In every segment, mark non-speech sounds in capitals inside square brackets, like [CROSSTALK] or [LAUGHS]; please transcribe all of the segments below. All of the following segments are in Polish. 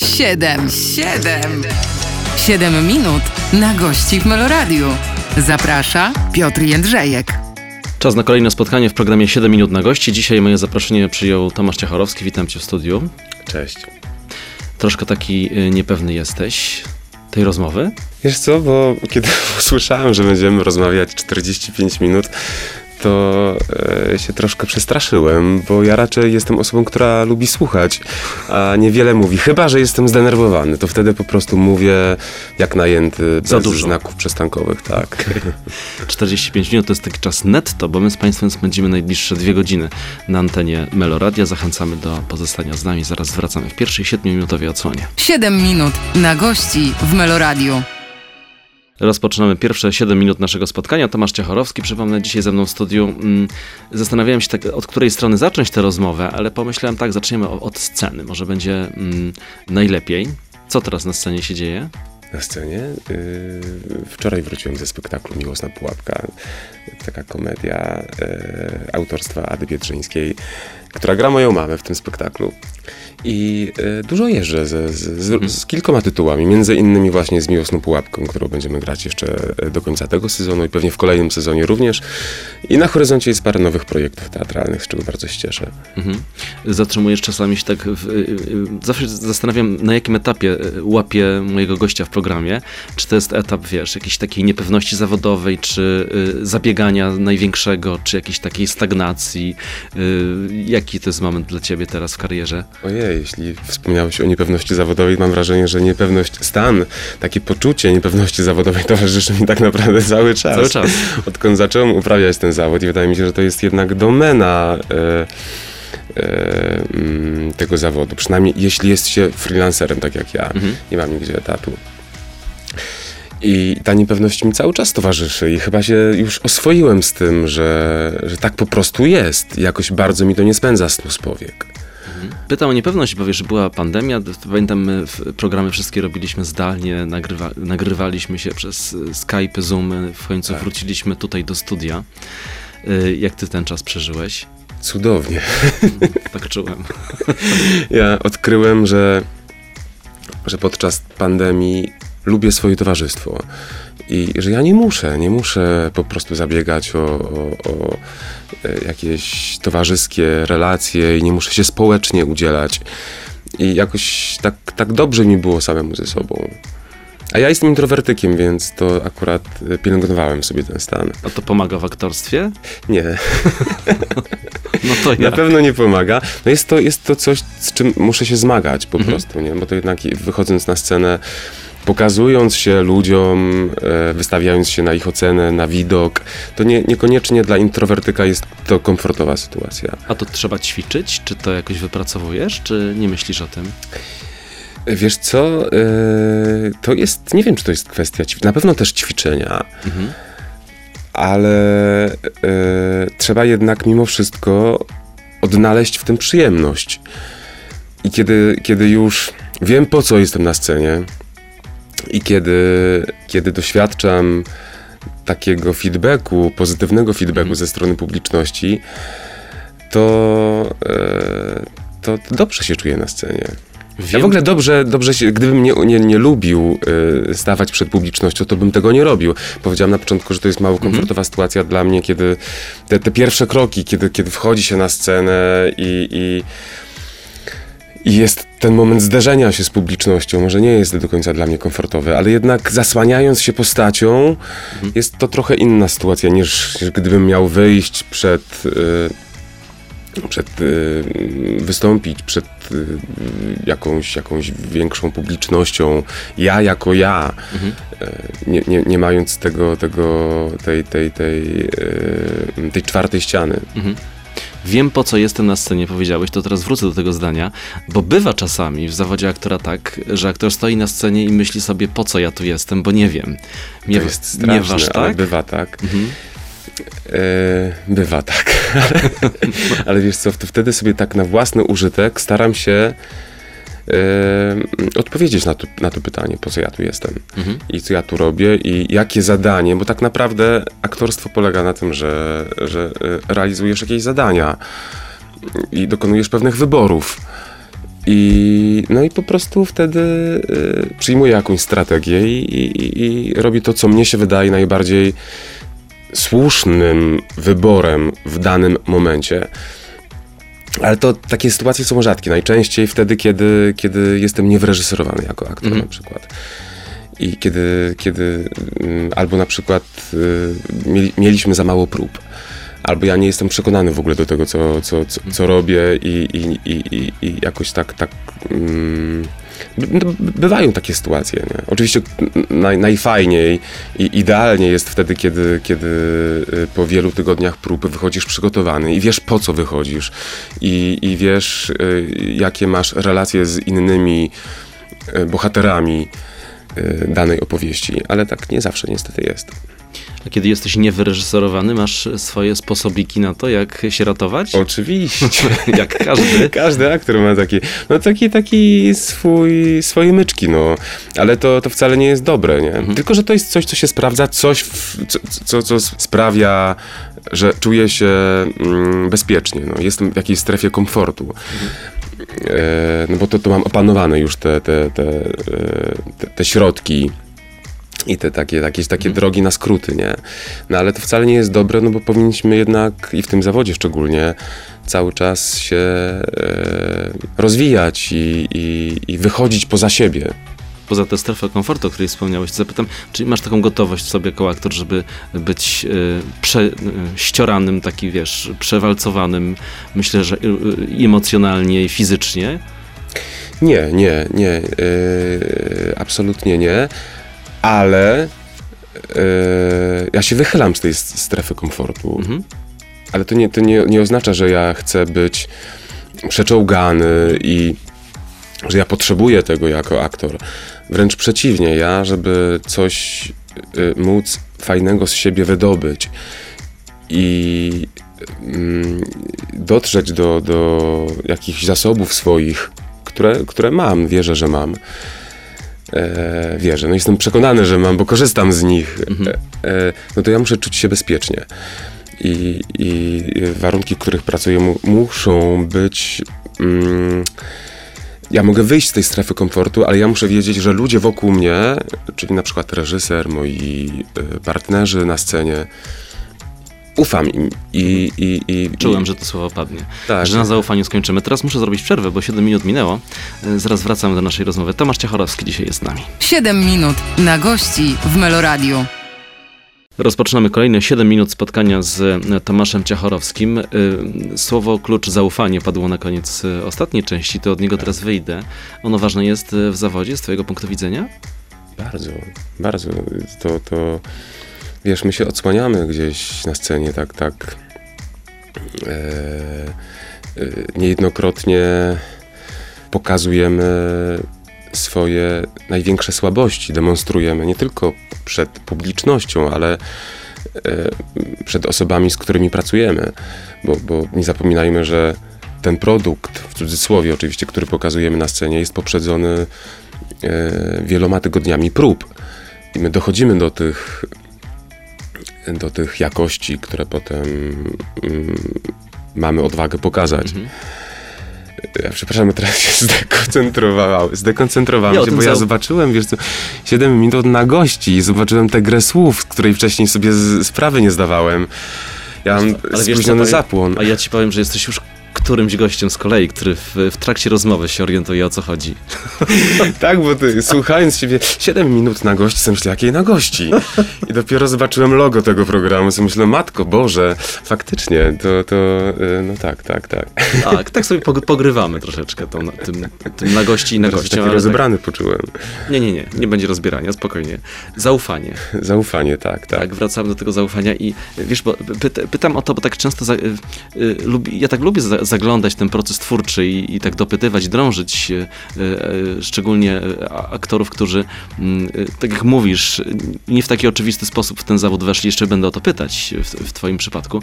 Siedem, siedem, siedem minut na gości w Meloradiu. Zaprasza Piotr Jędrzejek. Czas na kolejne spotkanie w programie 7 minut na gości. Dzisiaj moje zaproszenie przyjął Tomasz Ciecharowski. Witam cię w studiu. Cześć. Troszkę taki y, niepewny jesteś tej rozmowy. Wiesz co, bo kiedy [LAUGHS] usłyszałem, że będziemy rozmawiać 45 minut, to e, się troszkę przestraszyłem, bo ja raczej jestem osobą, która lubi słuchać, a niewiele mówi. Chyba, że jestem zdenerwowany, to wtedy po prostu mówię jak najęty, Za bez dużo. znaków przystankowych, tak. 45 minut to jest taki czas netto, bo my z Państwem spędzimy najbliższe dwie godziny na antenie Meloradia. Zachęcamy do pozostania z nami. Zaraz wracamy w pierwszej 7-minutowej odsłonie. Siedem minut na gości w Meloradiu. Rozpoczynamy pierwsze 7 minut naszego spotkania. Tomasz Ciechorowski, przypomnę, dzisiaj ze mną w studiu. Mm, Zastanawiałem się, tak, od której strony zacząć tę rozmowę, ale pomyślałem tak, zaczniemy od sceny. Może będzie mm, najlepiej. Co teraz na scenie się dzieje? Na scenie. y, wczoraj wróciłem ze spektaklu Miłosna Pułapka. Taka komedia y, autorstwa Ady Biedrzyńskiej, która gra moją mamę w tym spektaklu. I y, dużo jeżdżę z, z, z, z kilkoma tytułami, między innymi właśnie z Miłosną Pułapką, którą będziemy grać jeszcze y, do końca tego sezonu i pewnie w kolejnym sezonie również. I na horyzoncie jest parę nowych projektów teatralnych, z czego bardzo się cieszę. Mhm. Zatrzymujesz czasami się tak. W, y, zawsze zastanawiam, na jakim etapie łapię mojego gościa w programie. Czy to jest etap, wiesz, jakiejś takiej niepewności zawodowej, czy zabiegania największego, czy jakiejś takiej stagnacji. Jaki to jest moment dla ciebie teraz w karierze? Ojej, jeśli wspomniałeś o niepewności zawodowej, mam wrażenie, że niepewność, stan, takie poczucie niepewności zawodowej towarzyszy mi tak naprawdę cały czas. Cały czas. Odkąd zacząłem uprawiać ten zawód i wydaje mi się, że to jest jednak domena e, mm, tego zawodu. Przynajmniej jeśli jest się freelancerem, tak jak ja, Mhm. nie mam nigdzie etatu. I ta niepewność mi cały czas towarzyszy i chyba się już oswoiłem z tym, że, że tak po prostu jest. Jakoś bardzo mi to nie spędza snu z powiek. Pytam o niepewność, bo wiesz, że była pandemia. Pamiętam, my programy wszystkie robiliśmy zdalnie, nagrywa, nagrywaliśmy się przez Skype, Zoom. W końcu Tak. wróciliśmy tutaj do studia. Y, Jak ty ten czas przeżyłeś? Cudownie. Tak czułem. [LAUGHS] Ja odkryłem, że, że podczas pandemii lubię swoje towarzystwo i że ja nie muszę, nie muszę po prostu zabiegać o, o, o e, jakieś towarzyskie relacje i nie muszę się społecznie udzielać. I jakoś tak, tak dobrze mi było samemu ze sobą. A ja jestem introwertykiem, więc to akurat e, pielęgnowałem sobie ten stan. A to pomaga w aktorstwie? Nie, [LAUGHS] No to ja. Na pewno nie pomaga. No jest to, jest to coś, z czym muszę się zmagać po Mhm. prostu, nie? Bo to jednak wychodząc na scenę, pokazując się ludziom, e, wystawiając się na ich ocenę, na widok, to nie, niekoniecznie dla introwertyka jest to komfortowa sytuacja. A to trzeba ćwiczyć? Czy to jakoś wypracowujesz, czy nie myślisz o tym? Wiesz co, e, to jest, nie wiem czy to jest kwestia, na pewno też ćwiczenia, Mhm. ale e, trzeba jednak mimo wszystko odnaleźć w tym przyjemność. I kiedy, kiedy już wiem, po co jestem na scenie, i kiedy, kiedy doświadczam takiego feedbacku, pozytywnego feedbacku Mhm. ze strony publiczności, to, e, to dobrze się czuję na scenie. Ja Wiem- w ogóle dobrze, dobrze się, gdybym nie, nie, nie lubił y, stawać przed publicznością, to bym tego nie robił. Powiedziałem na początku, że to jest mało komfortowa sytuacja dla mnie, kiedy te, te pierwsze kroki, kiedy, kiedy wchodzi się na scenę i, i, i jest ten moment zderzenia się z publicznością. Może nie jest do końca dla mnie komfortowy, ale jednak zasłaniając się postacią, jest to trochę inna sytuacja niż gdybym miał wyjść przed. Y, przed y, wystąpić przed y, jakąś, jakąś większą publicznością, ja jako ja, Mhm. nie, nie, nie mając tego, tego tej, tej, tej, y, tej czwartej ściany. Mhm. Wiem po co jestem na scenie, powiedziałeś, to teraz wrócę do tego zdania, bo bywa czasami w zawodzie aktora tak, że aktor stoi na scenie i myśli sobie, po co ja tu jestem, bo nie wiem. To Miewa, jest straszne, miewasz, ale tak? bywa tak. Mhm. E, bywa tak. ale, [LAUGHS] ale wiesz co, to wtedy sobie tak na własny użytek staram się odpowiedzieć na to, na to pytanie, po co ja tu jestem Mhm. i co ja tu robię i jakie zadanie, bo tak naprawdę aktorstwo polega na tym, że, że e, realizujesz jakieś zadania i dokonujesz pewnych wyborów. I, no i po prostu wtedy y, przyjmuję jakąś strategię i, i, i robię to, co mnie się wydaje najbardziej słusznym wyborem w danym momencie. Ale to takie sytuacje są rzadkie. Najczęściej wtedy, kiedy, kiedy jestem niewyreżyserowany jako aktor Mhm. na przykład. I kiedy, kiedy mm, albo na przykład y, mieli, mieliśmy za mało prób, albo ja nie jestem przekonany w ogóle do tego, co, co, co, co robię i, i, i, i, jakoś tak, tak mm, bywają takie sytuacje. Nie? Oczywiście naj, najfajniej i idealnie jest wtedy, kiedy, kiedy y, po wielu tygodniach prób wychodzisz przygotowany i wiesz po co wychodzisz i, i wiesz y, jakie masz relacje z innymi y, bohaterami danej opowieści, ale tak nie zawsze niestety jest. A kiedy jesteś niewyreżyserowany, masz swoje sposobiki na to, jak się ratować? Oczywiście. [LAUGHS] jak każdy. [LAUGHS] Każdy aktor ma taki, no taki, taki swój, swoje myczki, no. Ale to, to wcale nie jest dobre, nie? Tylko, że to jest coś, co się sprawdza, coś, w, co, co, co sprawia, że czuję się mm, bezpiecznie, no. Jestem w jakiejś strefie komfortu. E, no bo to, to mam opanowane już te, te, te, e, te, te środki i te takie, jakieś takie drogi na skróty, nie? No ale to wcale nie jest dobre, no bo powinniśmy jednak, i w tym zawodzie szczególnie, cały czas się e, rozwijać i, i, i wychodzić poza siebie. Poza tę strefę komfortu, o której wspomniałeś, to zapytam, czy masz taką gotowość w sobie jako aktor, żeby być y, prze, y, ścioranym, taki wiesz, przewalcowanym, myślę, że y, emocjonalnie i fizycznie? Nie, nie, nie, absolutnie nie, ale e, ja się wychylam z tej strefy komfortu. Mhm. Ale to nie, to nie, nie oznacza, że ja chcę być przeczołgany i że ja potrzebuję tego jako aktor. Wręcz przeciwnie, ja, żeby coś y, móc fajnego z siebie wydobyć i mm, dotrzeć do, do jakichś zasobów swoich, które, które mam, wierzę, że mam. E, wierzę, no jestem przekonany, że mam, bo korzystam z nich. E, e, no to ja muszę czuć się bezpiecznie i, i warunki, w których pracuję, mu, muszą być. Mm, ja mogę wyjść z tej strefy komfortu, ale ja muszę wiedzieć, że ludzie wokół mnie, czyli na przykład reżyser, moi y, partnerzy na scenie, ufam im i. i, i Czułem, i, że to słowo padnie. Tak. Że na zaufaniu skończymy. Teraz muszę zrobić przerwę, bo 7 minut minęło. Y, Zaraz wracamy do naszej rozmowy. Tomasz Ciachorowski dzisiaj jest z nami. 7 minut na gości w Meloradiu. Rozpoczynamy kolejne 7 minut spotkania z e, Tomaszem Ciachorowskim. Y, Słowo klucz zaufanie padło na koniec e, ostatniej części, to od niego teraz wyjdę. Ono ważne jest e, w zawodzie z twojego punktu widzenia? Bardzo, bardzo. To, to wiesz, my się odsłaniamy gdzieś na scenie, tak, tak. E, e, niejednokrotnie pokazujemy swoje największe słabości, demonstrujemy nie tylko przed publicznością, ale e, przed osobami, z którymi pracujemy, bo, bo nie zapominajmy, że ten produkt, w cudzysłowie oczywiście, który pokazujemy na scenie, jest poprzedzony e, wieloma tygodniami prób. I my dochodzimy do tych, do tych jakości, które potem mm, mamy odwagę pokazać. Ja przepraszam, teraz się [LAUGHS] zdekoncentrowałem, zdekoncentrowałem się, bo ja zobaczyłem, wiesz co, 7 minut na gości i zobaczyłem tę grę słów, której wcześniej sobie z, sprawy nie zdawałem. Ja mam Ale wiesz spóźniony powiem- zapłon. A ja ci powiem, że jesteś już którymś gościem z kolei, który w, w trakcie rozmowy się orientuje o co chodzi. [LAUGHS] Tak, bo ty, słuchając siebie 7 minut na gości, sobie myślę, jakiej na gości? I dopiero zobaczyłem logo tego programu, sobie myślę, matko Boże, faktycznie, to, to y, no tak, tak, tak. Tak, tak sobie pog- pogrywamy troszeczkę tą, tym, tym na gości i na gościem. taki rozebrany poczułem. Tak, nie, nie, nie, nie będzie rozbierania, spokojnie. Zaufanie. Zaufanie, tak, tak. Tak, wracamy do tego zaufania i wiesz, bo py, pytam o to, bo tak często za, y, y, lubi, ja tak lubię za, zaglądać ten proces twórczy i, i tak dopytywać, drążyć y, y, szczególnie a- aktorów, którzy, mm, tak jak mówisz, nie w taki oczywisty sposób w ten zawód weszli, jeszcze będę o to pytać w, w twoim przypadku,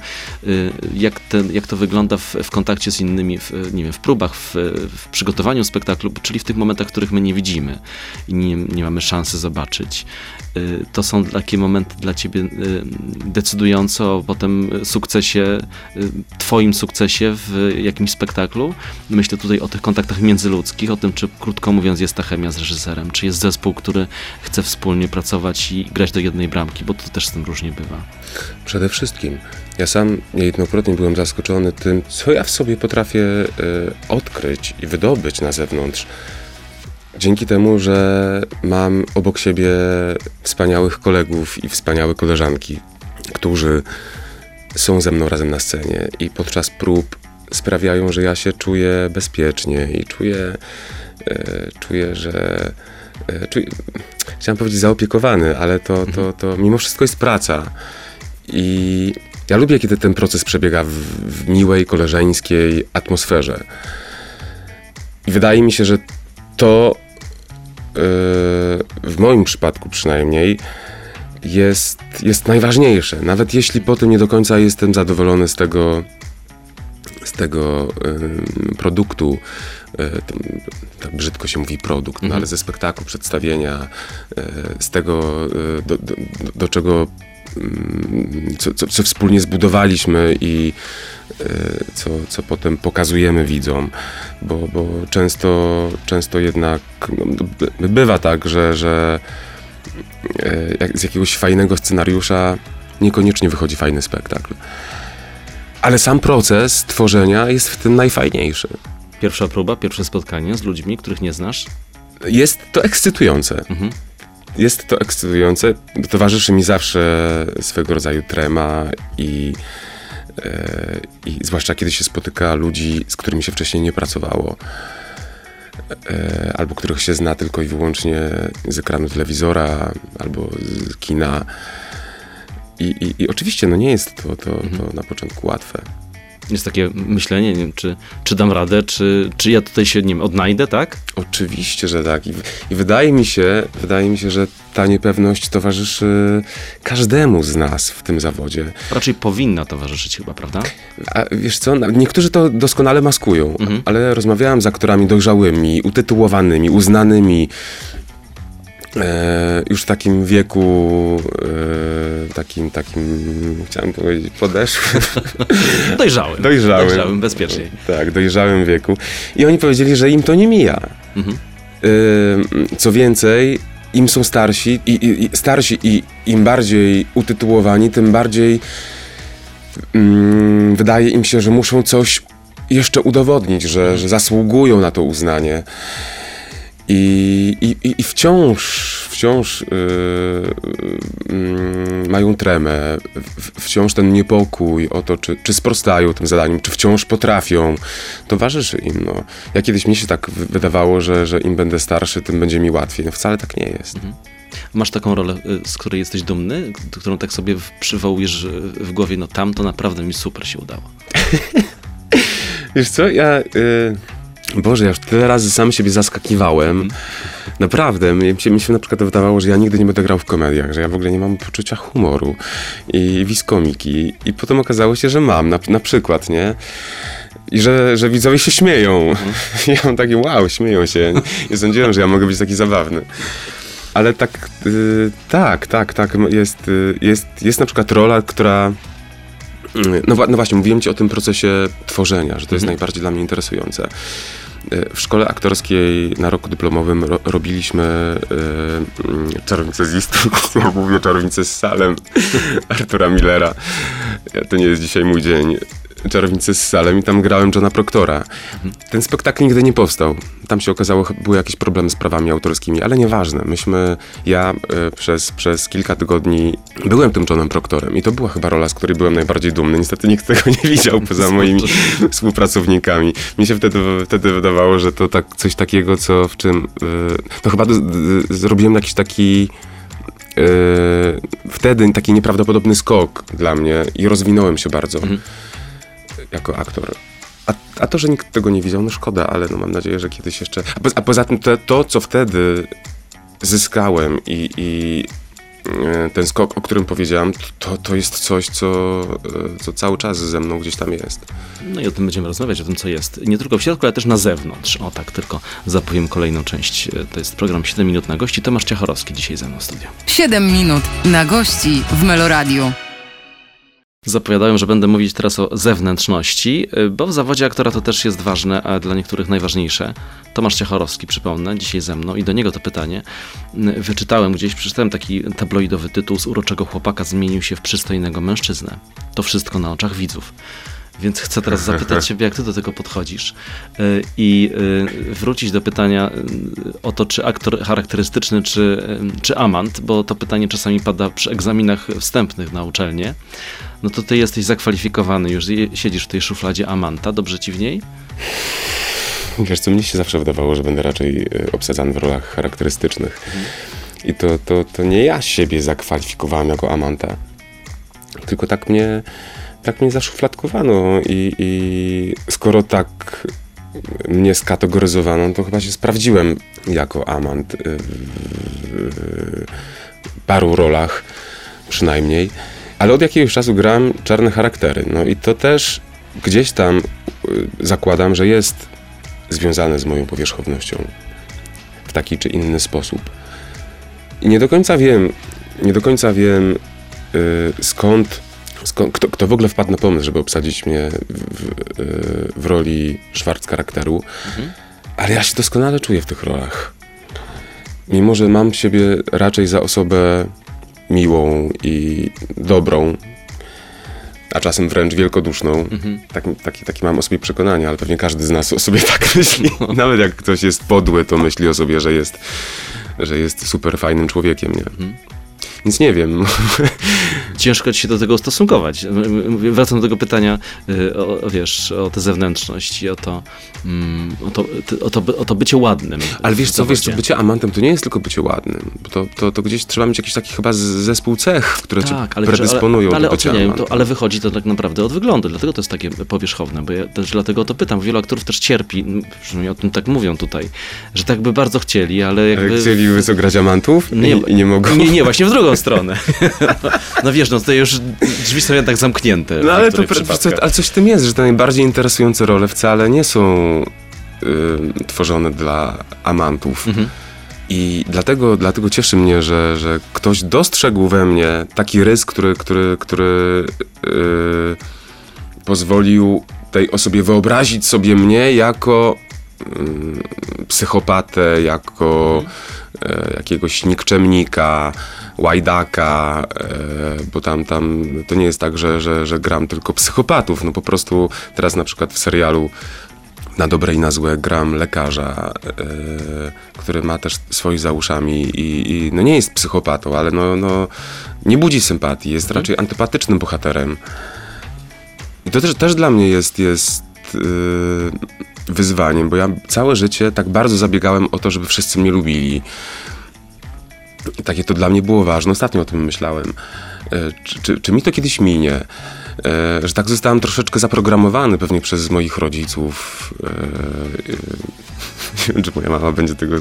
jak, ten, jak to wygląda w, w kontakcie z innymi, w, nie wiem, w próbach, w, w przygotowaniu spektaklu, czyli w tych momentach, których my nie widzimy i nie, nie mamy szansy zobaczyć. Y, To są takie momenty dla ciebie y, decydujące o potem sukcesie, y, twoim sukcesie w jakimś spektaklu. Myślę tutaj o tych kontaktach międzyludzkich, o tym, czy krótko mówiąc jest ta chemia z reżyserem, czy jest zespół, który chce wspólnie pracować i grać do jednej bramki, bo to też z tym różnie bywa. Przede wszystkim. Ja sam niejednokrotnie byłem zaskoczony tym, co ja w sobie potrafię y, odkryć i wydobyć na zewnątrz. Dzięki temu, że mam obok siebie wspaniałych kolegów i wspaniałe koleżanki, którzy są ze mną razem na scenie i podczas prób sprawiają, że ja się czuję bezpiecznie i czuję, e, czuję że. E, czuję, chciałem powiedzieć zaopiekowany, ale to, to, to mimo wszystko jest praca. I ja lubię, kiedy ten proces przebiega w, w miłej, koleżeńskiej atmosferze. I wydaje mi się, że to w moim przypadku przynajmniej jest, jest najważniejsze. Nawet jeśli potem nie do końca jestem zadowolony z tego, z tego yy, produktu, yy, tak brzydko się mówi produkt, no, Mhm. ale ze spektaklu, przedstawienia, yy, z tego, do, do, do czego co, co, co wspólnie zbudowaliśmy i e, co, co potem pokazujemy widzom, bo, bo często, często jednak no, by- bywa tak, że, że jak z jakiegoś fajnego scenariusza niekoniecznie wychodzi fajny spektakl. Ale sam proces tworzenia jest w tym najfajniejszy. Pierwsza próba, pierwsze spotkanie z ludźmi, których nie znasz. Jest to ekscytujące. Mhm. Jest to ekscytujące. Towarzyszy mi zawsze swego rodzaju trema i, i zwłaszcza kiedy się spotyka ludzi, z którymi się wcześniej nie pracowało. E, albo których się zna tylko i wyłącznie z ekranu telewizora albo z kina. I, i, i oczywiście no nie jest to, to, to na początku łatwe. Jest takie myślenie, nie wiem, czy, czy dam radę, czy, czy ja tutaj się, nie wiem, odnajdę, tak? Oczywiście, że tak. I, I wydaje mi się, wydaje mi się, że ta niepewność towarzyszy każdemu z nas w tym zawodzie. Raczej powinna towarzyszyć chyba, prawda? A wiesz co, niektórzy to doskonale maskują, Mhm. ale rozmawiałem z aktorami dojrzałymi, utytułowanymi, uznanymi. E, już w takim wieku, e, takim, takim, chciałem powiedzieć, podeszłym, Dojrzałem. [LAUGHS] dojrzałym. Dojrzałem, bezpieczniej. Tak, dojrzałym wieku. I oni powiedzieli, że im to nie mija. Mhm. Ym, co więcej, im są starsi i, i, i starsi i im bardziej utytułowani, tym bardziej ym, wydaje im się, że muszą coś jeszcze udowodnić, że, że zasługują na to uznanie. I, i, i- wciąż, wciąż yy, yy, mają tremę, wciąż ten niepokój o to, czy, czy sprostają tym zadaniom, czy wciąż potrafią. Towarzyszy im. No. Ja kiedyś mi się tak wy- wydawało, że, że im będę starszy, tym będzie mi łatwiej. No wcale tak nie jest. Masz taką rolę, y, z której jesteś dumny, którą tak sobie przywołujesz w głowie, no tam to naprawdę mi super się udało. [LAUGHS] Wiesz co, ja... Y... Boże, ja już tyle razy sam siebie zaskakiwałem. Naprawdę, mi się, mi się na przykład wydawało, że ja nigdy nie będę grał w komediach, że ja w ogóle nie mam poczucia humoru i wiskomiki. I potem okazało się, że mam, na, na przykład, nie? I że, że widzowie się śmieją. [LAUGHS] Ja mam takie, wow, śmieją się. Nie sądziłem, że ja mogę być taki zabawny. Ale tak, y, tak, tak, tak, jest, y, jest, jest na przykład rola, która... No, no właśnie, mówiłem ci o tym procesie tworzenia, że to jest Mhm. najbardziej dla mnie interesujące. E, W szkole aktorskiej na roku dyplomowym ro, robiliśmy e, mm, czarownicę z Istru, [LAUGHS] ja mówię czarownicę z Salem [LAUGHS] Artura Millera. Ja, to nie jest dzisiaj mój dzień. Czarownicę z Salem i tam grałem Johna Proctora. Ten spektakl nigdy nie powstał. Tam się okazało, były jakieś problemy z prawami autorskimi, ale nieważne. Myśmy, ja e, przez, przez kilka tygodni byłem tym Johnem Proctorem i to była chyba rola, z której byłem najbardziej dumny. Niestety nikt tego nie widział poza moimi [LAUGHS] współpracownikami. Mi się wtedy, wtedy wydawało, że to tak, coś takiego, co w czym... Yy, no chyba zrobiłem jakiś taki... Yy, wtedy taki nieprawdopodobny skok dla mnie i rozwinąłem się bardzo Mhm. Jako aktor. A, a to, że nikt tego nie widział, no szkoda, ale no mam nadzieję, że kiedyś jeszcze... A, po, a poza tym to, to, co wtedy zyskałem i, i e, ten skok, o którym powiedziałem, to, to jest coś, co, e, co cały czas ze mną gdzieś tam jest. No i o tym będziemy rozmawiać, o tym, co jest nie tylko w środku, ale też na zewnątrz. O tak, tylko zapowiem kolejną część. Y, To jest program 7 minut na gości. Tomasz Ciachorowski dzisiaj ze mną w studiu. 7 minut na gości w Meloradiu. Zapowiadałem, że będę mówić teraz o zewnętrzności, y, bo w zawodzie aktora to też jest ważne, a dla niektórych najważniejsze. Tomasz Ciechorowski, przypomnę, dzisiaj ze mną i do niego to pytanie. Y, Wyczytałem gdzieś, przeczytałem taki tabloidowy tytuł z uroczego chłopaka zmienił się w przystojnego mężczyznę. To wszystko na oczach widzów. Więc chcę teraz zapytać [LAUGHS] Ciebie, jak Ty do tego podchodzisz y, i y, wrócić do pytania y, o to, czy aktor charakterystyczny, czy, czy amant, bo to pytanie czasami pada przy egzaminach wstępnych na uczelnię. No to Ty jesteś zakwalifikowany, już siedzisz w tej szufladzie amanta, dobrze Ci w niej? Wiesz co, mnie się zawsze wydawało, że będę raczej obsadzany w rolach charakterystycznych. I to, to, to nie ja siebie zakwalifikowałem jako amanta, tylko tak mnie, tak mnie zaszufladkowano i, i skoro tak mnie skategoryzowano, to chyba się sprawdziłem jako amant w paru rolach przynajmniej. Ale od jakiegoś czasu gram czarne charaktery. No i to też gdzieś tam y, zakładam, że jest związane z moją powierzchownością w taki czy inny sposób. I nie do końca wiem, nie do końca wiem y, skąd kto, kto w ogóle wpadł na pomysł, żeby obsadzić mnie w, w, w roli Schwarz charakteru, ale ja się doskonale czuję w tych rolach. Mimo, że mam siebie raczej za osobę miłą i dobrą, a czasem wręcz wielkoduszną. Tak, taki, taki mam o sobie przekonanie, ale pewnie każdy z nas o sobie [LAUGHS] tak myśli. Nawet jak ktoś jest podły, to myśli o sobie, że jest, że jest super fajnym człowiekiem, nie? Więc nie wiem. [LAUGHS] Ciężko ci się do tego ustosunkować. Wracam do tego pytania y, o, wiesz, o tę zewnętrzność i o to, mm, o to, o to, o to bycie ładnym. Ale wiesz co, wiesz co, bycie amantem to nie jest tylko bycie ładnym. To, to, to gdzieś trzeba mieć jakiś taki chyba zespół cech, które Tak, ale, predysponują ale, ale, do bycia amantem. to, ale wychodzi to tak naprawdę od wyglądu, dlatego to jest takie powierzchowne, bo ja też dlatego o to pytam. Wielu aktorów też cierpi, przynajmniej o tym tak mówią tutaj, że tak by bardzo chcieli, ale jakby... Ale Chcieli co grać amantów Nie, I, i nie mogą. Nie, nie, właśnie w drugą stronę. [LAUGHS] No wiesz, no tutaj już drzwi są jednak zamknięte. No ale, to, ale coś w tym jest, że te najbardziej interesujące role wcale nie są y, tworzone dla amantów. Mhm. I dlatego, dlatego cieszy mnie, że, że ktoś dostrzegł we mnie taki rys, który, który, który y, pozwolił tej osobie wyobrazić sobie mnie jako psychopatę, jako e, jakiegoś nikczemnika, łajdaka, e, bo tam, tam to nie jest tak, że, że, że gram tylko psychopatów. No po prostu teraz na przykład w serialu na dobre i na złe gram lekarza, który ma też swoich za uszami i, i no nie jest psychopatą, ale no, no nie budzi sympatii, jest raczej antypatycznym bohaterem. I to też, też dla mnie jest, jest yy, wyzwaniem, bo ja całe życie tak bardzo zabiegałem o to, żeby wszyscy mnie lubili. Takie to dla mnie było ważne. Ostatnio o tym myślałem. E, Czy, czy, czy mi to kiedyś minie? E, Że tak zostałem troszeczkę zaprogramowany pewnie przez moich rodziców. E, e, [LAUGHS] Nie wiem, czy moja mama będzie tego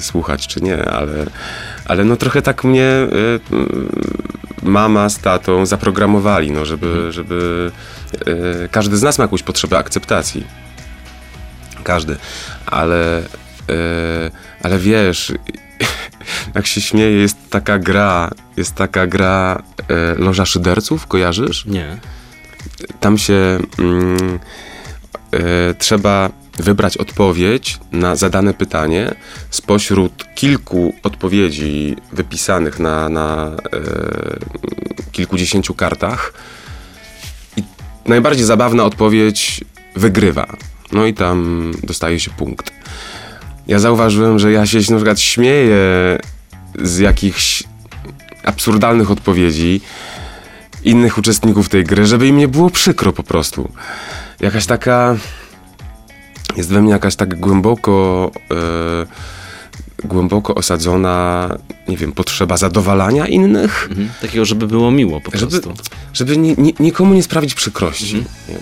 słuchać, czy nie, ale, ale no trochę tak mnie mama z tatą zaprogramowali, no, żeby, żeby e, każdy z nas ma jakąś potrzebę akceptacji. Każdy. Ale, ale wiesz, jak się śmieje, jest taka gra, jest taka gra e, Loża Szyderców, kojarzysz? Nie. Tam się mm, e, trzeba wybrać odpowiedź na zadane pytanie spośród kilku odpowiedzi wypisanych na, na e, kilkudziesięciu kartach. I najbardziej zabawna odpowiedź wygrywa. No i tam dostaje się punkt. Ja zauważyłem, że ja się na przykład śmieję z jakichś absurdalnych odpowiedzi innych uczestników tej gry, żeby im nie było przykro po prostu. Jakaś taka. Jest we mnie jakaś tak głęboko. e, głęboko osadzona, nie wiem, potrzeba zadowalania innych, Mhm. Takiego, żeby było miło po żeby, prostu. żeby ni, ni, nikomu nie sprawić przykrości. Nie.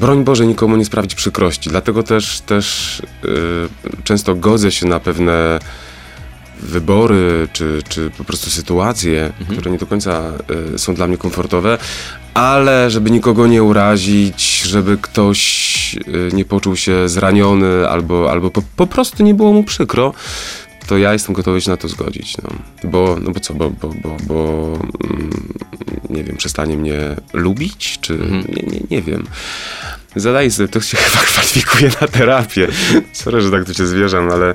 Broń Boże, nikomu nie sprawić przykrości. Dlatego też, też y, często godzę się na pewne wybory, czy, czy po prostu sytuacje, które nie do końca y, są dla mnie komfortowe, ale żeby nikogo nie urazić, żeby ktoś y, nie poczuł się zraniony albo, albo po, po prostu nie było mu przykro, to ja jestem gotowy się na to zgodzić. No. Bo, no bo co, bo, bo, bo, bo mm, nie wiem, przestanie mnie lubić, czy Mhm. nie, nie, nie wiem. Zadaję sobie, to się [LAUGHS] chyba kwalifikuje na terapię. Sorry, że tak tu się zwierzam, ale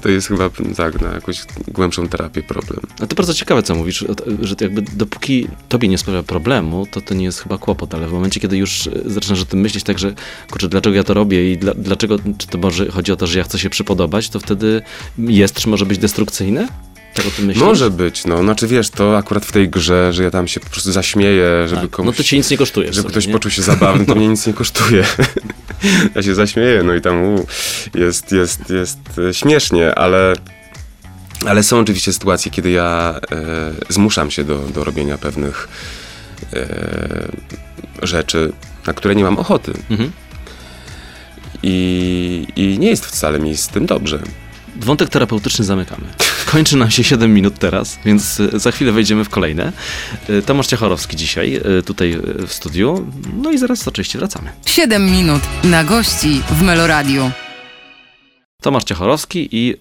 to jest chyba tak, na jakąś głębszą terapię problem. No to bardzo ciekawe, co mówisz, że jakby dopóki tobie nie sprawia problemu, to to nie jest chyba kłopot, ale w momencie, kiedy już zaczynasz o tym myśleć tak, że kurczę, dlaczego ja to robię i dla, dlaczego, czy to może chodzi o to, że ja chcę się przypodobać, to wtedy jest, czy może być destrukcyjne? Tak o tym myślisz? Może być, no. Znaczy wiesz, to akurat w tej grze, że ja tam się po prostu zaśmieję, żeby Tak. komuś... No to ci nic nie kosztuje. Żeby sumie, ktoś nie? poczuł się zabawny, to mnie nic nie kosztuje. [LAUGHS] ja się zaśmieję, no i tam u, jest, jest, jest e, śmiesznie, ale, ale są oczywiście sytuacje, kiedy ja e, zmuszam się do, do robienia pewnych e, rzeczy, na które nie mam ochoty. Mhm. I, I nie jest wcale mi z tym dobrze. Wątek terapeutyczny zamykamy. Kończy nam się 7 minut teraz, więc e, za chwilę wejdziemy w kolejne. E, Tomasz Ciachorowski dzisiaj e, tutaj w studiu. No i zaraz oczywiście wracamy. 7 minut na gości w Meloradiu. Tomasz Ciachorowski i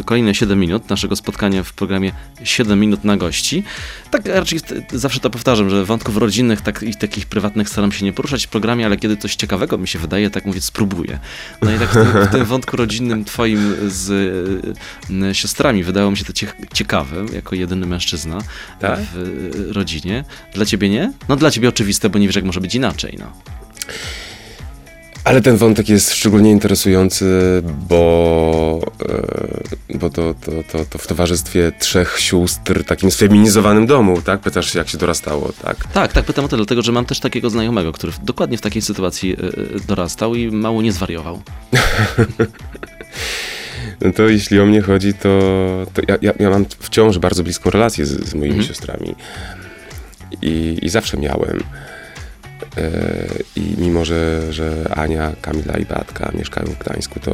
y, kolejne 7 minut naszego spotkania w programie 7 minut na gości. Tak raczej zawsze to powtarzam, że wątków rodzinnych tak, i takich prywatnych staram się nie poruszać w programie, ale kiedy coś ciekawego mi się wydaje, tak mówię, spróbuję. No i tak w tym, w tym wątku rodzinnym twoim z y, y, siostrami wydało mi się to cie, ciekawe, jako jedyny mężczyzna Tak? w y, rodzinie. Dla ciebie nie? No dla ciebie oczywiste, bo nie wiesz, jak może być inaczej. No. Ale ten wątek jest szczególnie interesujący, bo, e, bo to, to, to, to w towarzystwie trzech sióstr, takim sfeminizowanym domu, tak? Pytasz się, jak się dorastało, tak? Tak, tak, pytam o to, dlatego że mam też takiego znajomego, który dokładnie w takiej sytuacji y, y, dorastał i mało nie zwariował. [LAUGHS] No to jeśli o mnie chodzi, to, to ja, ja, ja mam wciąż bardzo bliską relację z, z moimi Mhm. siostrami. I, I zawsze miałem. I mimo, że, że Ania, Kamila i Beatka mieszkają w Gdańsku, to,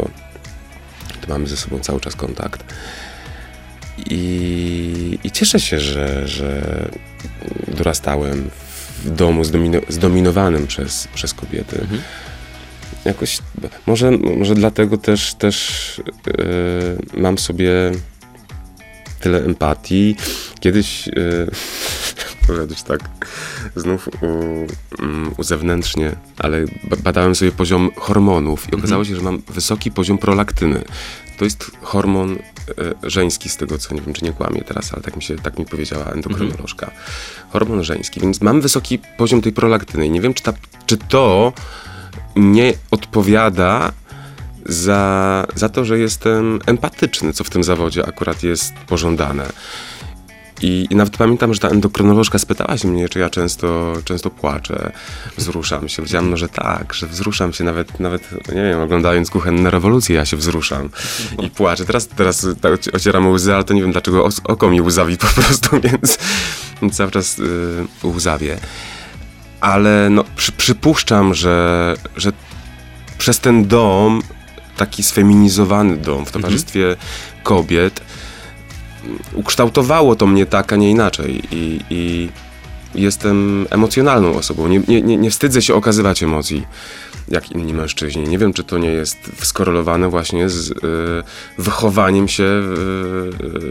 to mamy ze sobą cały czas kontakt. I, i cieszę się, że, że dorastałem w domu zdomino, zdominowanym przez, przez kobiety. Mhm. Jakoś, może, może dlatego też, też yy, mam sobie tyle empatii. Kiedyś, yy, powiedzieć tak, znów u, mm, uzewnętrznie, ale ba- badałem sobie poziom hormonów i okazało się, że mam wysoki poziom prolaktyny. To jest hormon e, żeński, z tego co nie wiem, czy nie kłamię teraz, ale tak mi się tak mi powiedziała endokrynolożka. Hormon żeński, więc mam wysoki poziom tej prolaktyny i nie wiem, czy, ta, czy to nie odpowiada za, za to, że jestem empatyczny, co w tym zawodzie akurat jest pożądane. I, I nawet pamiętam, że ta endokrynolożka spytała się mnie, czy ja często, często płaczę, wzruszam się. Powiedziałem, no, że tak, że wzruszam się nawet, nawet, nie wiem, oglądając kuchenne rewolucje, ja się wzruszam i płaczę. Teraz, teraz tak oci- ocieram łzy, ale to nie wiem, dlaczego oko mi łzawi po prostu, [LAUGHS] więc, cały czas y, łzawię. Ale no, przy, przypuszczam, że, że przez ten dom, taki sfeminizowany dom w towarzystwie kobiet, ukształtowało to mnie tak, a nie inaczej. I, i jestem emocjonalną osobą. Nie, nie, nie, wstydzę się okazywać emocji, jak inni mężczyźni. Nie wiem, czy to nie jest skorelowane właśnie z y, wychowaniem się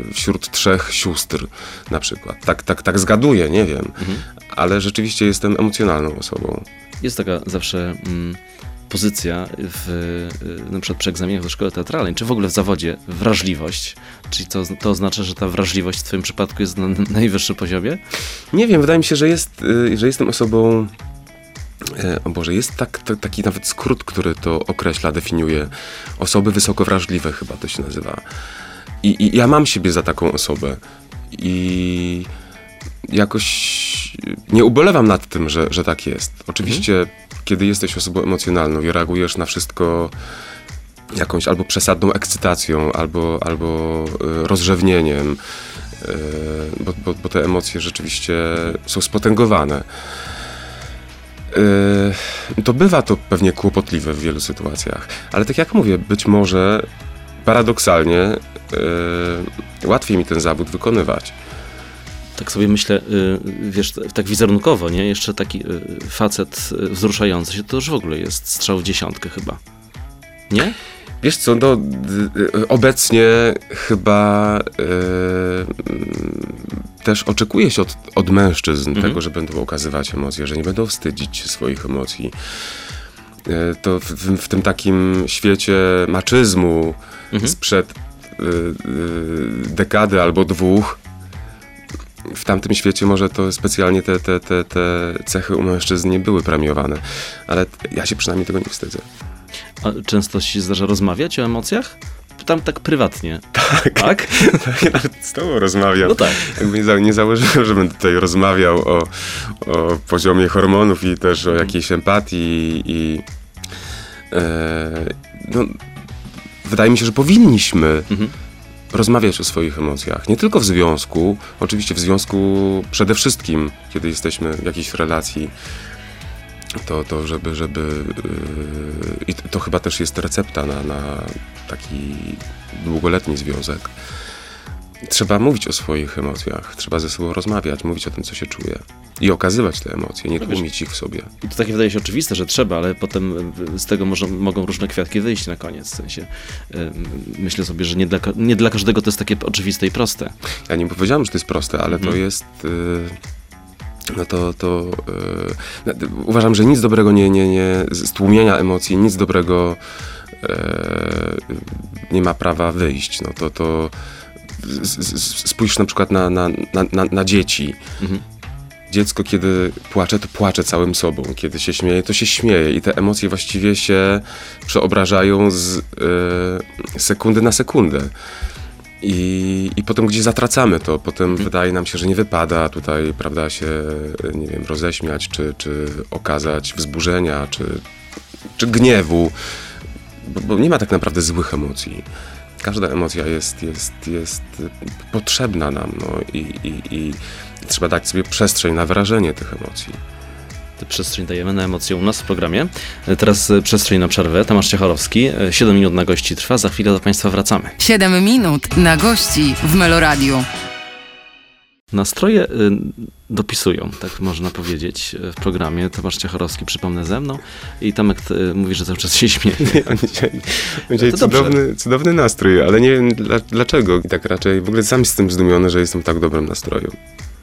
y, wśród trzech sióstr na przykład. Tak, tak, tak zgaduję, nie wiem. Ale rzeczywiście jestem emocjonalną osobą. Jest taka zawsze mm, pozycja w, y, na przykład przy egzaminach do szkoły teatralnej, czy w ogóle w zawodzie wrażliwość. Czyli to, to oznacza, że ta wrażliwość w twoim przypadku jest na [LAUGHS] najwyższym poziomie? Nie wiem, wydaje mi się, że, jest, y, że jestem osobą. e, O Boże, jest tak, taki nawet skrót, który to określa, definiuje. Osoby wysoko wrażliwe, chyba to się nazywa. I, I ja mam siebie za taką osobę. I jakoś nie ubolewam nad tym, że, że tak jest. Oczywiście, kiedy jesteś osobą emocjonalną i reagujesz na wszystko jakąś albo przesadną ekscytacją, albo, albo y, rozrzewnieniem, y, bo, bo, bo te emocje rzeczywiście są spotęgowane. Y, To bywa to pewnie kłopotliwe w wielu sytuacjach, ale tak jak mówię, być może paradoksalnie łatwiej mi ten zawód wykonywać. Tak sobie myślę, y, wiesz, tak wizerunkowo, nie? Jeszcze taki y, facet y, wzruszający się, to już w ogóle jest strzał w dziesiątkę chyba. Nie? Wiesz co, no, obecnie chyba e, też oczekuje się od, od mężczyzn mhm. tego, że będą okazywać emocje, że nie będą wstydzić swoich emocji. To w, w, w, tym takim świecie maczyzmu mhm. sprzed dekady albo dwóch, w tamtym świecie może to specjalnie te, te, te, te cechy u mężczyzn nie były premiowane, ale ja się przynajmniej tego nie wstydzę. A często ci zdarza rozmawiać o emocjach? Tam tak prywatnie. [LAUGHS] Tak. [LAUGHS] Tak? ja nawet z tobą rozmawiam. No tak. Jakby nie założyłem, żebym tutaj rozmawiał o, o poziomie hormonów i też o mhm. jakiejś empatii i e, no, wydaje mi się, że powinniśmy mhm. Rozmawiać o swoich emocjach. Nie tylko w związku, oczywiście w związku przede wszystkim, kiedy jesteśmy w jakiejś relacji, to, to żeby, żeby yy, i to chyba też jest recepta na, na taki długoletni związek. Trzeba mówić o swoich emocjach, trzeba ze sobą rozmawiać, mówić o tym, co się czuje i okazywać te emocje, nie tłumić ich w sobie. I to takie wydaje się oczywiste, że trzeba, ale potem z tego może, mogą różne kwiatki wyjść na koniec. W sensie, myślę sobie, że nie dla, nie dla każdego to jest takie oczywiste i proste. Ja nie powiedziałem, że to jest proste, ale to mhm. jest... Yy no to, to yy, uważam, że nic dobrego nie, nie, nie z tłumienia emocji, nic dobrego yy, nie ma prawa wyjść. No to, to spójrz na przykład na, na, na, na dzieci. Mhm. Dziecko, kiedy płacze, to płacze całym sobą. Kiedy się śmieje, to się śmieje. I te emocje właściwie się przeobrażają z yy, sekundy na sekundę. I, I potem gdzieś zatracamy to, potem hmm. wydaje nam się, że nie wypada tutaj, prawda, się, nie wiem, roześmiać, czy, czy okazać wzburzenia, czy, czy gniewu, bo, bo nie ma tak naprawdę złych emocji. Każda emocja jest, jest, jest potrzebna nam no, i, i, i trzeba dać sobie przestrzeń na wyrażenie tych emocji przestrzeń dajemy na emocje u nas w programie. Teraz e, przestrzeń na przerwę. Tomasz Ciecharowski. 7 e, minut na gości trwa. Za chwilę do Państwa wracamy. 7 minut na gości w Meloradiu. Nastroje y, dopisują, tak można powiedzieć, w programie. Tomasz Ciecharowski, przypomnę, ze mną i Tomek y, mówi, że cały czas się śmieje. [LAUGHS] Dzisiaj cudowny, cudowny nastrój, ale nie wiem dlaczego. I tak raczej w ogóle sam jestem zdumiony, że jestem w tak dobrym nastroju.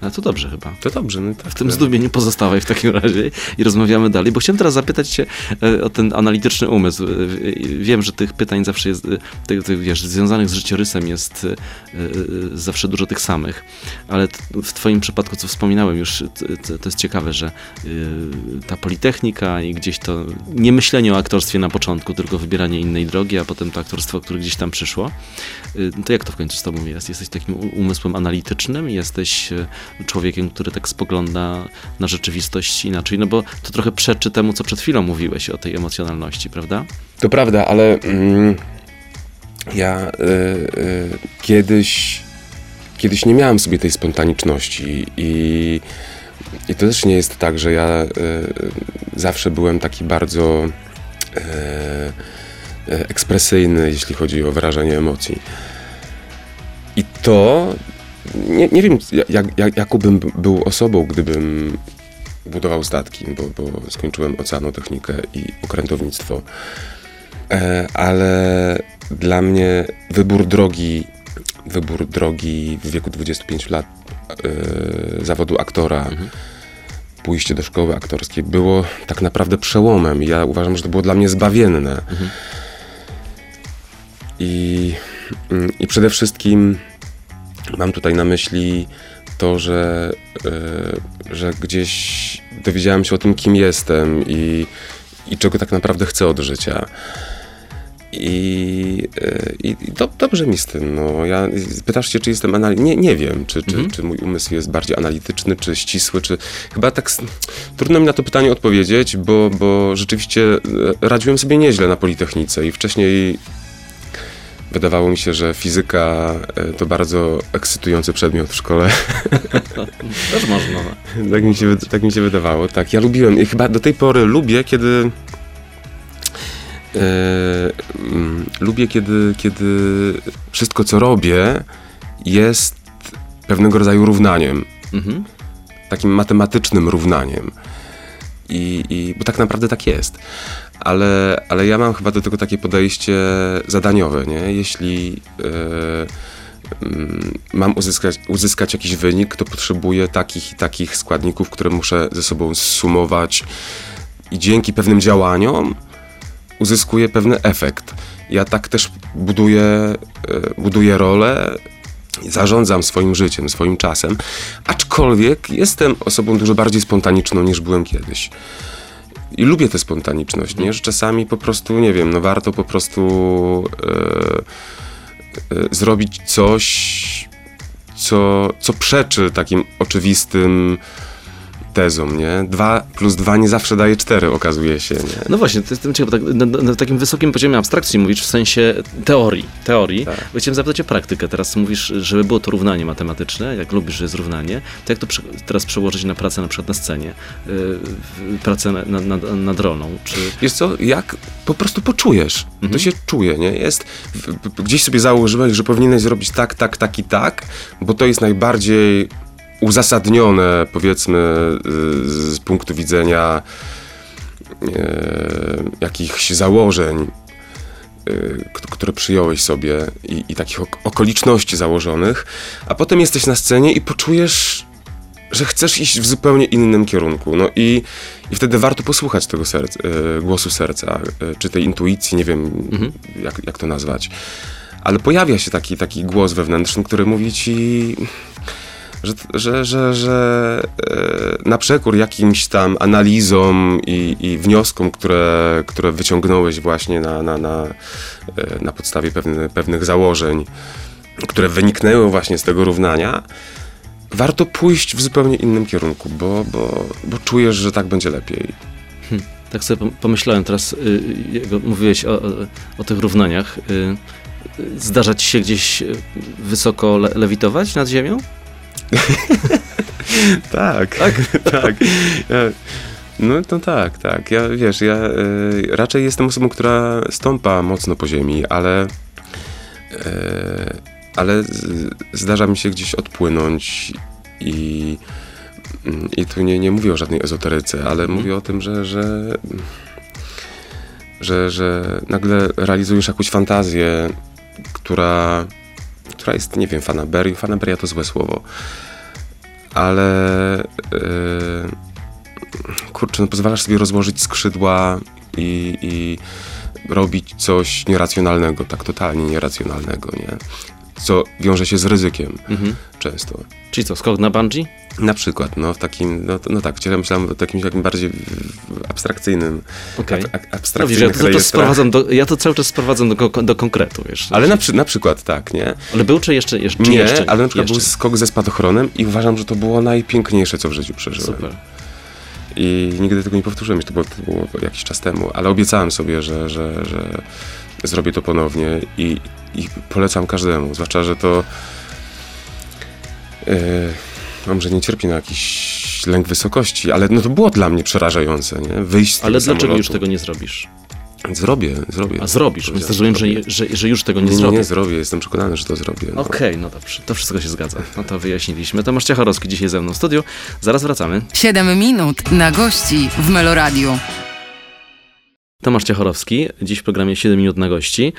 No to dobrze chyba. To dobrze. No tak, w tym zdumieniu pozostawaj w takim razie i rozmawiamy dalej, bo chciałem teraz zapytać cię e, o ten analityczny umysł. E, wiem, że tych pytań zawsze jest, e, tych, tych, wiesz, związanych z życiorysem jest zawsze dużo tych samych, ale w twoim przypadku, co wspominałem już, to, to jest ciekawe, że ta politechnika i gdzieś to nie myślenie o aktorstwie na początku, tylko wybieranie innej drogi, a potem to aktorstwo, które gdzieś tam przyszło. To jak to w końcu z tobą jest? Jesteś takim umysłem analitycznym? Jesteś człowiekiem, który tak spogląda na rzeczywistość inaczej, no bo to trochę przeczy temu, co przed chwilą mówiłeś o tej emocjonalności, prawda? To prawda, ale mm, ja y, y, kiedyś, kiedyś nie miałem sobie tej spontaniczności i, i to też nie jest tak, że ja y, zawsze byłem taki bardzo ekspresyjny, jeśli chodzi o wyrażanie emocji. I to nie, nie wiem, jak, jak, jaką bym był osobą, gdybym budował statki, bo, bo skończyłem oceanotechnikę i okrętownictwo. E, ale dla mnie wybór drogi, wybór drogi w wieku 25 lat e, zawodu aktora, mhm. pójście do szkoły aktorskiej było tak naprawdę przełomem. Ja uważam, że to było dla mnie zbawienne. Mhm. I, mm, I przede wszystkim Mam tutaj na myśli to, że, yy, że gdzieś dowiedziałem się o tym, kim jestem i, i czego tak naprawdę chcę od życia. I, yy, i do, dobrze mi z tym. No. Ja, pytasz się, czy jestem analityczny? Nie, nie wiem, czy, czy, mhm. czy mój umysł jest bardziej analityczny, czy ścisły, czy... Chyba tak trudno mi na to pytanie odpowiedzieć, bo, bo rzeczywiście e, radziłem sobie nieźle na Politechnice i wcześniej Wydawało mi się, że fizyka e, to bardzo ekscytujący przedmiot w szkole. [LAUGHS] Też można. [LAUGHS] Tak mi, się, tak mi się wydawało, tak. Ja lubiłem i chyba do tej pory lubię, kiedy e, mm, lubię, kiedy, kiedy wszystko, co robię, jest pewnego rodzaju równaniem. Mhm. Takim matematycznym równaniem. I, I, bo tak naprawdę tak jest. Ale, ale ja mam chyba do tego takie podejście zadaniowe, nie? Jeśli mm, mam uzyskać, uzyskać jakiś wynik, to potrzebuję takich i takich składników, które muszę ze sobą zsumować i dzięki pewnym działaniom uzyskuję pewny efekt. Ja tak też buduję, e, buduję rolę, zarządzam swoim życiem, swoim czasem, aczkolwiek jestem osobą dużo bardziej spontaniczną niż byłem kiedyś. I lubię tę spontaniczność, nie? Że czasami po prostu, nie wiem, no warto po prostu e, e, zrobić coś, co, co przeczy takim oczywistym tezą, nie? Dwa plus dwa nie zawsze daje cztery, okazuje się, nie? No właśnie, to jestem ciekaw, tak, na, na, takim wysokim poziomie abstrakcji mówisz w sensie teorii, teorii. Tak. Chciałem zapytać o praktykę. Teraz mówisz, żeby było to równanie matematyczne, jak lubisz, że jest równanie, to jak to teraz przełożyć na pracę na przykład na scenie, yy, pracę nad na, na, nad rolą, czy... Wiesz co, jak po prostu poczujesz, mhm. to się czuje, nie? Jest, gdzieś sobie założyłeś, że powinieneś zrobić tak, tak, tak i tak, bo to jest najbardziej uzasadnione, powiedzmy, y, z punktu widzenia e, jakichś założeń, y, które przyjąłeś sobie i, i takich okoliczności założonych, a potem jesteś na scenie i poczujesz, że chcesz iść w zupełnie innym kierunku. No i, i wtedy warto posłuchać tego serca, e, głosu serca, czy tej intuicji, nie wiem mhm. jak, jak to nazwać. Ale pojawia się taki, taki głos wewnętrzny, który mówi ci że, że, że, że e, na przekór jakimś tam analizom i, i wnioskom, które, które wyciągnąłeś właśnie na, na, na, e, na podstawie pewne, pewnych założeń, które wyniknęły właśnie z tego równania, warto pójść w zupełnie innym kierunku, bo, bo, bo czujesz, że tak będzie lepiej. Hmm, tak sobie pomyślałem teraz, y, mówiłeś o, o, tych równaniach. Y, zdarza ci się gdzieś wysoko le lewitować nad ziemią? [LAUGHS] tak, tak, [LAUGHS] tak. No to tak, tak. Ja wiesz, ja y, raczej jestem osobą, która stąpa mocno po ziemi, ale y, ale z, zdarza mi się gdzieś odpłynąć i i tu nie, nie mówię o żadnej ezoteryce, ale mm. mówię o tym, że, że, że, że nagle realizujesz jakąś fantazję, która która jest, nie wiem, fanaberią. Fanaberia to złe słowo. Ale yy, kurczę, no pozwalasz sobie rozłożyć skrzydła i, i robić coś nieracjonalnego, tak totalnie nieracjonalnego, nie? Co wiąże się z ryzykiem mhm. często. Czyli co, skok na bungee? Na przykład, no w takim, no, no tak, wciąż myślałem o takim takim bardziej abstrakcyjnym, okay. ab, abstrakcyjnym no, ja, to sprowadzam do, ja to cały czas sprowadzam do, do konkretu, wiesz. Ale na, przy, na przykład tak, nie? Ale był czy jeszcze? jeszcze nie, jeszcze, ale na przykład jeszcze. był skok ze spadochronem i uważam, że to było najpiękniejsze, co w życiu przeżyłem. Super. I nigdy tego nie powtórzyłem, to było, to było jakiś czas temu, ale obiecałem sobie, że, że, że zrobię to ponownie i, i polecam każdemu, zwłaszcza, że to... Yy, mam, że nie cierpi na jakiś lęk wysokości, ale no to było dla mnie przerażające, nie? Wyjść z Ale dlaczego samolotu. już tego nie zrobisz? Zrobię, zrobię. A zrobisz, więc zrozumiem, że, że, że, już tego nie, nie zrobię. Nie, nie zrobię, jestem przekonany, że to zrobię. No. Okej, okay, no dobrze, to wszystko się zgadza. No to wyjaśniliśmy. Tomasz Ciachorowski dzisiaj ze mną w studiu. Zaraz wracamy. 7 minut na gości w Meloradiu. Tomasz Ciachorowski, dziś w programie 7 minut na gości.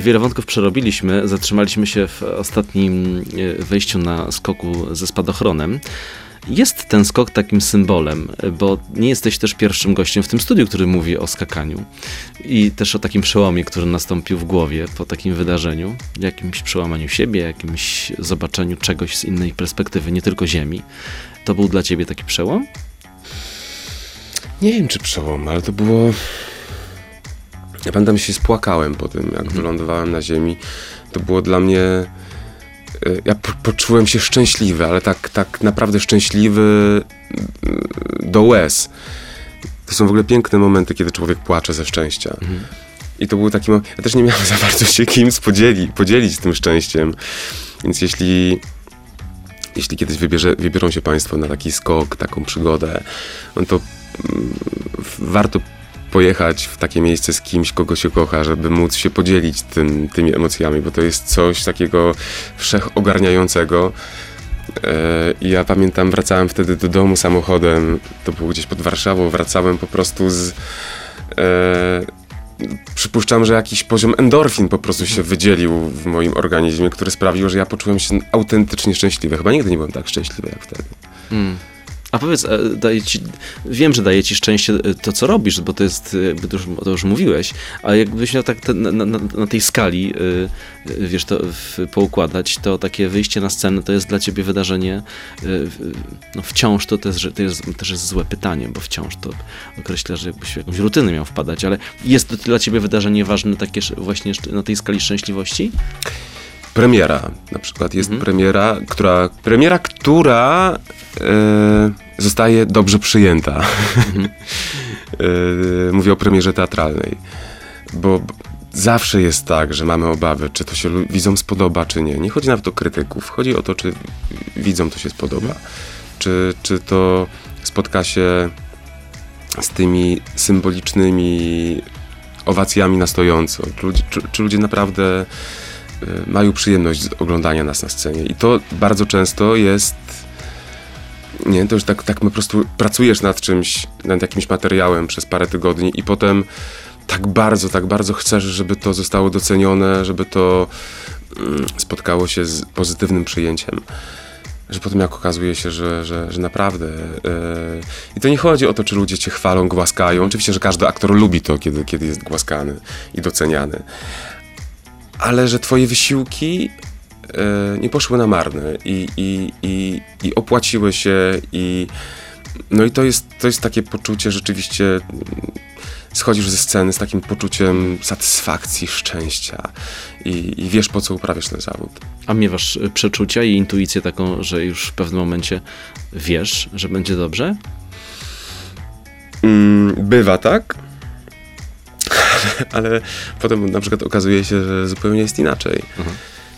Wiele wątków przerobiliśmy, zatrzymaliśmy się w ostatnim e, wejściu na skoku ze spadochronem. Jest ten skok takim symbolem, bo nie jesteś też pierwszym gościem w tym studiu, który mówi o skakaniu i też o takim przełomie, który nastąpił w głowie po takim wydarzeniu, jakimś przełamaniu siebie, jakimś zobaczeniu czegoś z innej perspektywy, nie tylko Ziemi. To był dla ciebie taki przełom? Nie wiem, czy przełom, ale to było ja pamiętam, się spłakałem po tym, jak mhm. wylądowałem na ziemi. To było dla mnie... E, ja po poczułem się szczęśliwy, ale tak, tak naprawdę szczęśliwy e, do łez. To są w ogóle piękne momenty, kiedy człowiek płacze ze szczęścia. Mhm. I to był taki moment. Ja też nie miałem za bardzo się podzieli, podzielić tym szczęściem. Więc jeśli, jeśli kiedyś wybierze, wybiorą się Państwo na taki skok, taką przygodę, no to mm, warto pojechać w takie miejsce z kimś, kogo się kocha, żeby móc się podzielić tym, tymi emocjami, bo to jest coś takiego wszechogarniającego. E, ja pamiętam, wracałem wtedy do domu samochodem, to było gdzieś pod Warszawą, wracałem po prostu z, E, przypuszczam, że jakiś poziom endorfin po prostu się wydzielił w moim organizmie, który sprawił, że ja poczułem się autentycznie szczęśliwy. Chyba nigdy nie byłem tak szczęśliwy jak wtedy. Mm. A powiedz, e, daje ci, wiem, że daje ci szczęście e, to, co robisz, bo to jest, e, jakby to już, to już mówiłeś, ale jakbyś miał tak te, na, na, na, tej skali, wiesz, to w, poukładać, to takie wyjście na scenę to jest dla ciebie wydarzenie, no wciąż to, też, to jest, też jest złe pytanie, bo wciąż to określa, że jakbyś w jakąś rutynę miał wpadać, ale jest to dla ciebie wydarzenie ważne takie właśnie na tej skali szczęśliwości? Premiera, na przykład jest mhm. premiera, która, premiera, która zostaje dobrze przyjęta. Mhm. [LAUGHS] Mówię o premierze teatralnej, bo zawsze jest tak, że mamy obawy, czy to się widzom spodoba, czy nie. Nie chodzi nawet o krytyków, chodzi o to, czy widzom to się spodoba. Czy, czy to spotka się z tymi symbolicznymi owacjami na stojąco. Czy, czy, czy ludzie naprawdę y, mają przyjemność z oglądania nas na scenie. I to bardzo często jest nie, to już tak, tak po prostu pracujesz nad czymś, nad jakimś materiałem przez parę tygodni i potem tak bardzo, tak bardzo chcesz, żeby to zostało docenione, żeby to mm, spotkało się z pozytywnym przyjęciem. Że potem jak okazuje się, że, że, że naprawdę. Yy, I to nie chodzi o to, czy ludzie cię chwalą, głaskają. Oczywiście, że każdy aktor lubi to, kiedy, kiedy jest głaskany i doceniany. Ale że twoje wysiłki nie poszły na marne i, i, i, i opłaciły się i no i to jest, to jest takie poczucie rzeczywiście schodzisz ze sceny z takim poczuciem satysfakcji, szczęścia i, i, wiesz po co uprawiasz ten zawód. A miewasz e, przeczucia i intuicję taką, że już w pewnym momencie wiesz, że będzie dobrze? Mm, bywa tak, [LAUGHS] ale, ale, potem na przykład okazuje się, że zupełnie jest inaczej. Mhm.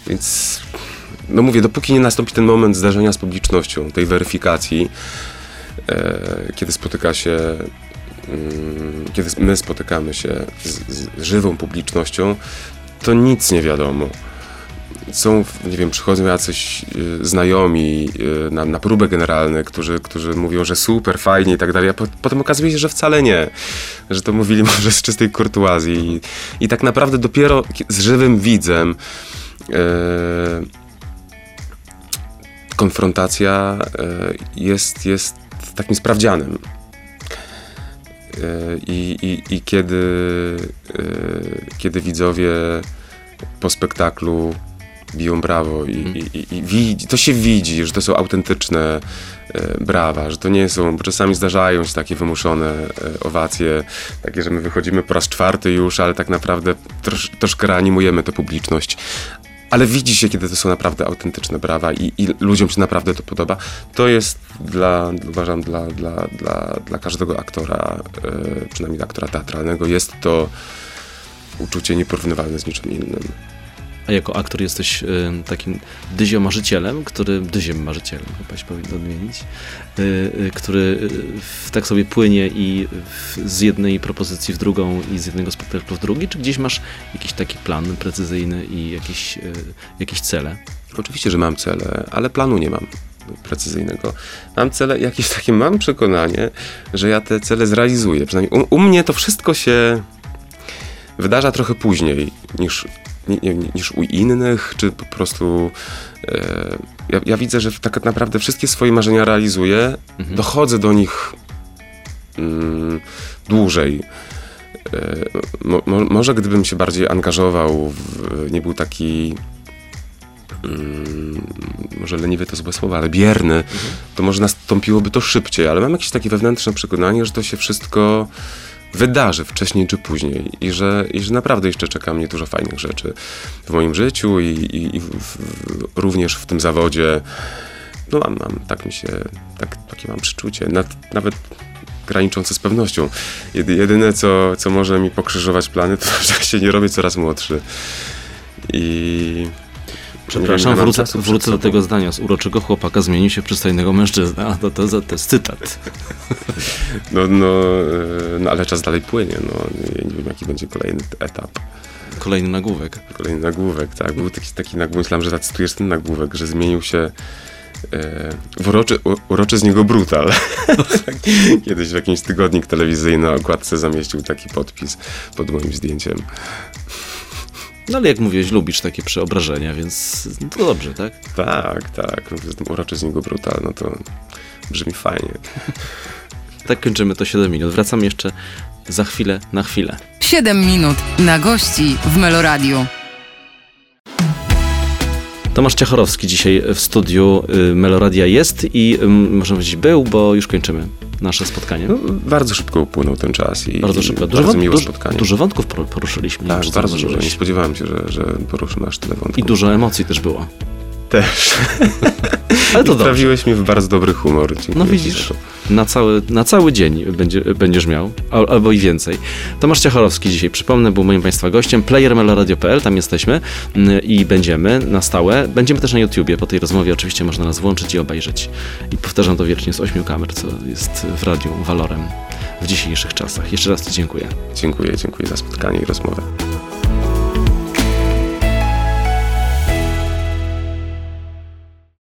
Więc, no mówię, dopóki nie nastąpi ten moment zdarzenia z publicznością, tej weryfikacji, e, kiedy spotyka się, mm, kiedy my spotykamy się z, z żywą publicznością, to nic nie wiadomo. Są, nie wiem, przychodzą jacyś y, znajomi y, na, na próbę generalne, którzy, którzy mówią, że super, fajnie i tak dalej, a po, potem okazuje się, że wcale nie, że to mówili [LAUGHS] może z czystej kurtuazji. I, i tak naprawdę dopiero z żywym widzem E, konfrontacja e, jest, jest takim sprawdzianem. E, I, i, i kiedy, kiedy widzowie po spektaklu biją brawo i, mm. i, i, widzi, to się widzi, że to są autentyczne e, brawa, że to nie są, bo czasami zdarzają się takie wymuszone e, owacje, takie, że my wychodzimy po raz czwarty już, ale tak naprawdę trosz, troszkę reanimujemy tę publiczność ale widzi się, kiedy to są naprawdę autentyczne brawa i, i ludziom się naprawdę to podoba. To jest dla, uważam, dla, dla, dla, dla każdego aktora, e, przynajmniej aktora teatralnego, jest to uczucie nieporównywalne z niczym innym. A jako aktor jesteś y, takim dyziomarzycielem, który, dyziem marzycielem chyba się powinno odmienić, y, y, który tak sobie płynie i z jednej propozycji w drugą i z jednego spektaklu w drugi, czy gdzieś masz jakiś taki plan precyzyjny i jakieś, jakieś cele? Oczywiście, że mam cele, ale planu nie mam precyzyjnego. Mam cele, jakieś takie mam przekonanie, że ja te cele zrealizuję. Przynajmniej u, u mnie to wszystko się wydarza trochę później niż niż u innych, czy po prostu e, ja, ja, widzę, że tak naprawdę wszystkie swoje marzenia realizuję, mhm. dochodzę do nich mm, dłużej. E, mo, może gdybym się bardziej angażował, w, nie był taki mm, może leniwy to złe słowo, ale bierny, mhm. to może nastąpiłoby to szybciej, ale mam jakieś takie wewnętrzne przekonanie, że to się wszystko wydarzy wcześniej czy później i że, i że naprawdę jeszcze czeka mnie dużo fajnych rzeczy w moim życiu i, i, i w, również w tym zawodzie. No mam, mam tak mi się, tak, takie mam przeczucie, Nad, nawet graniczące z pewnością. Jedyne, co, co może mi pokrzyżować plany, [LAUGHS] to że się nie robię coraz młodszy. I Przepraszam, wrócę, wrócę do tego zdania. Z uroczego chłopaka zmienił się przystojnego mężczyzna. A to, to, to jest cytat. [LAUGHS] No, no, e, no, ale czas dalej płynie. No. Ja nie wiem, jaki będzie kolejny etap. Kolejny nagłówek. Kolejny nagłówek, tak. Był taki, taki nagłówek, myślałem, że zacytujesz ten nagłówek, że zmienił się e, w uroczy, u, uroczy z niego brutal. [LAUGHS] Kiedyś w jakimś tygodnik telewizyjny na okładce zamieścił taki podpis pod moim zdjęciem. No ale jak mówiłeś, lubisz takie przeobrażenia, więc no to dobrze, tak? Tak, tak. No, uroczy z niego brutal, no to brzmi fajnie. Tak kończymy to 7 minut. Wracam jeszcze za chwilę na chwilę. 7 minut na gości w Meloradiu. Tomasz Ciachorowski dzisiaj w studiu y, Meloradia jest i można powiedzieć był, bo już kończymy nasze spotkanie. No, bardzo szybko upłynął ten czas i bardzo szybko. Dużo, bardzo miłe dużo, spotkanie. dużo wątków por- poruszyliśmy. tak, bardzo dużo. Nie spodziewałem się, że, że poruszymy aż tyle wątków. I dużo emocji też było. Też. [LAUGHS] Ale to I dobrze. Wprawiłeś mnie w bardzo dobry humor. Dziękuję No widzisz, na cały, na cały dzień będzie, będziesz miał, al, albo i więcej. Tomasz Ciachorowski dzisiaj, przypomnę, był moim Państwa gościem, playermeloradio.pl, tam jesteśmy mm, i będziemy na stałe. Będziemy też na YouTubie, po tej rozmowie oczywiście można nas włączyć i obejrzeć. I powtarzam to wiecznie z ośmiu kamer, co jest w radiu walorem w dzisiejszych czasach. Jeszcze raz Ci dziękuję. Dziękuję, dziękuję za spotkanie i rozmowę.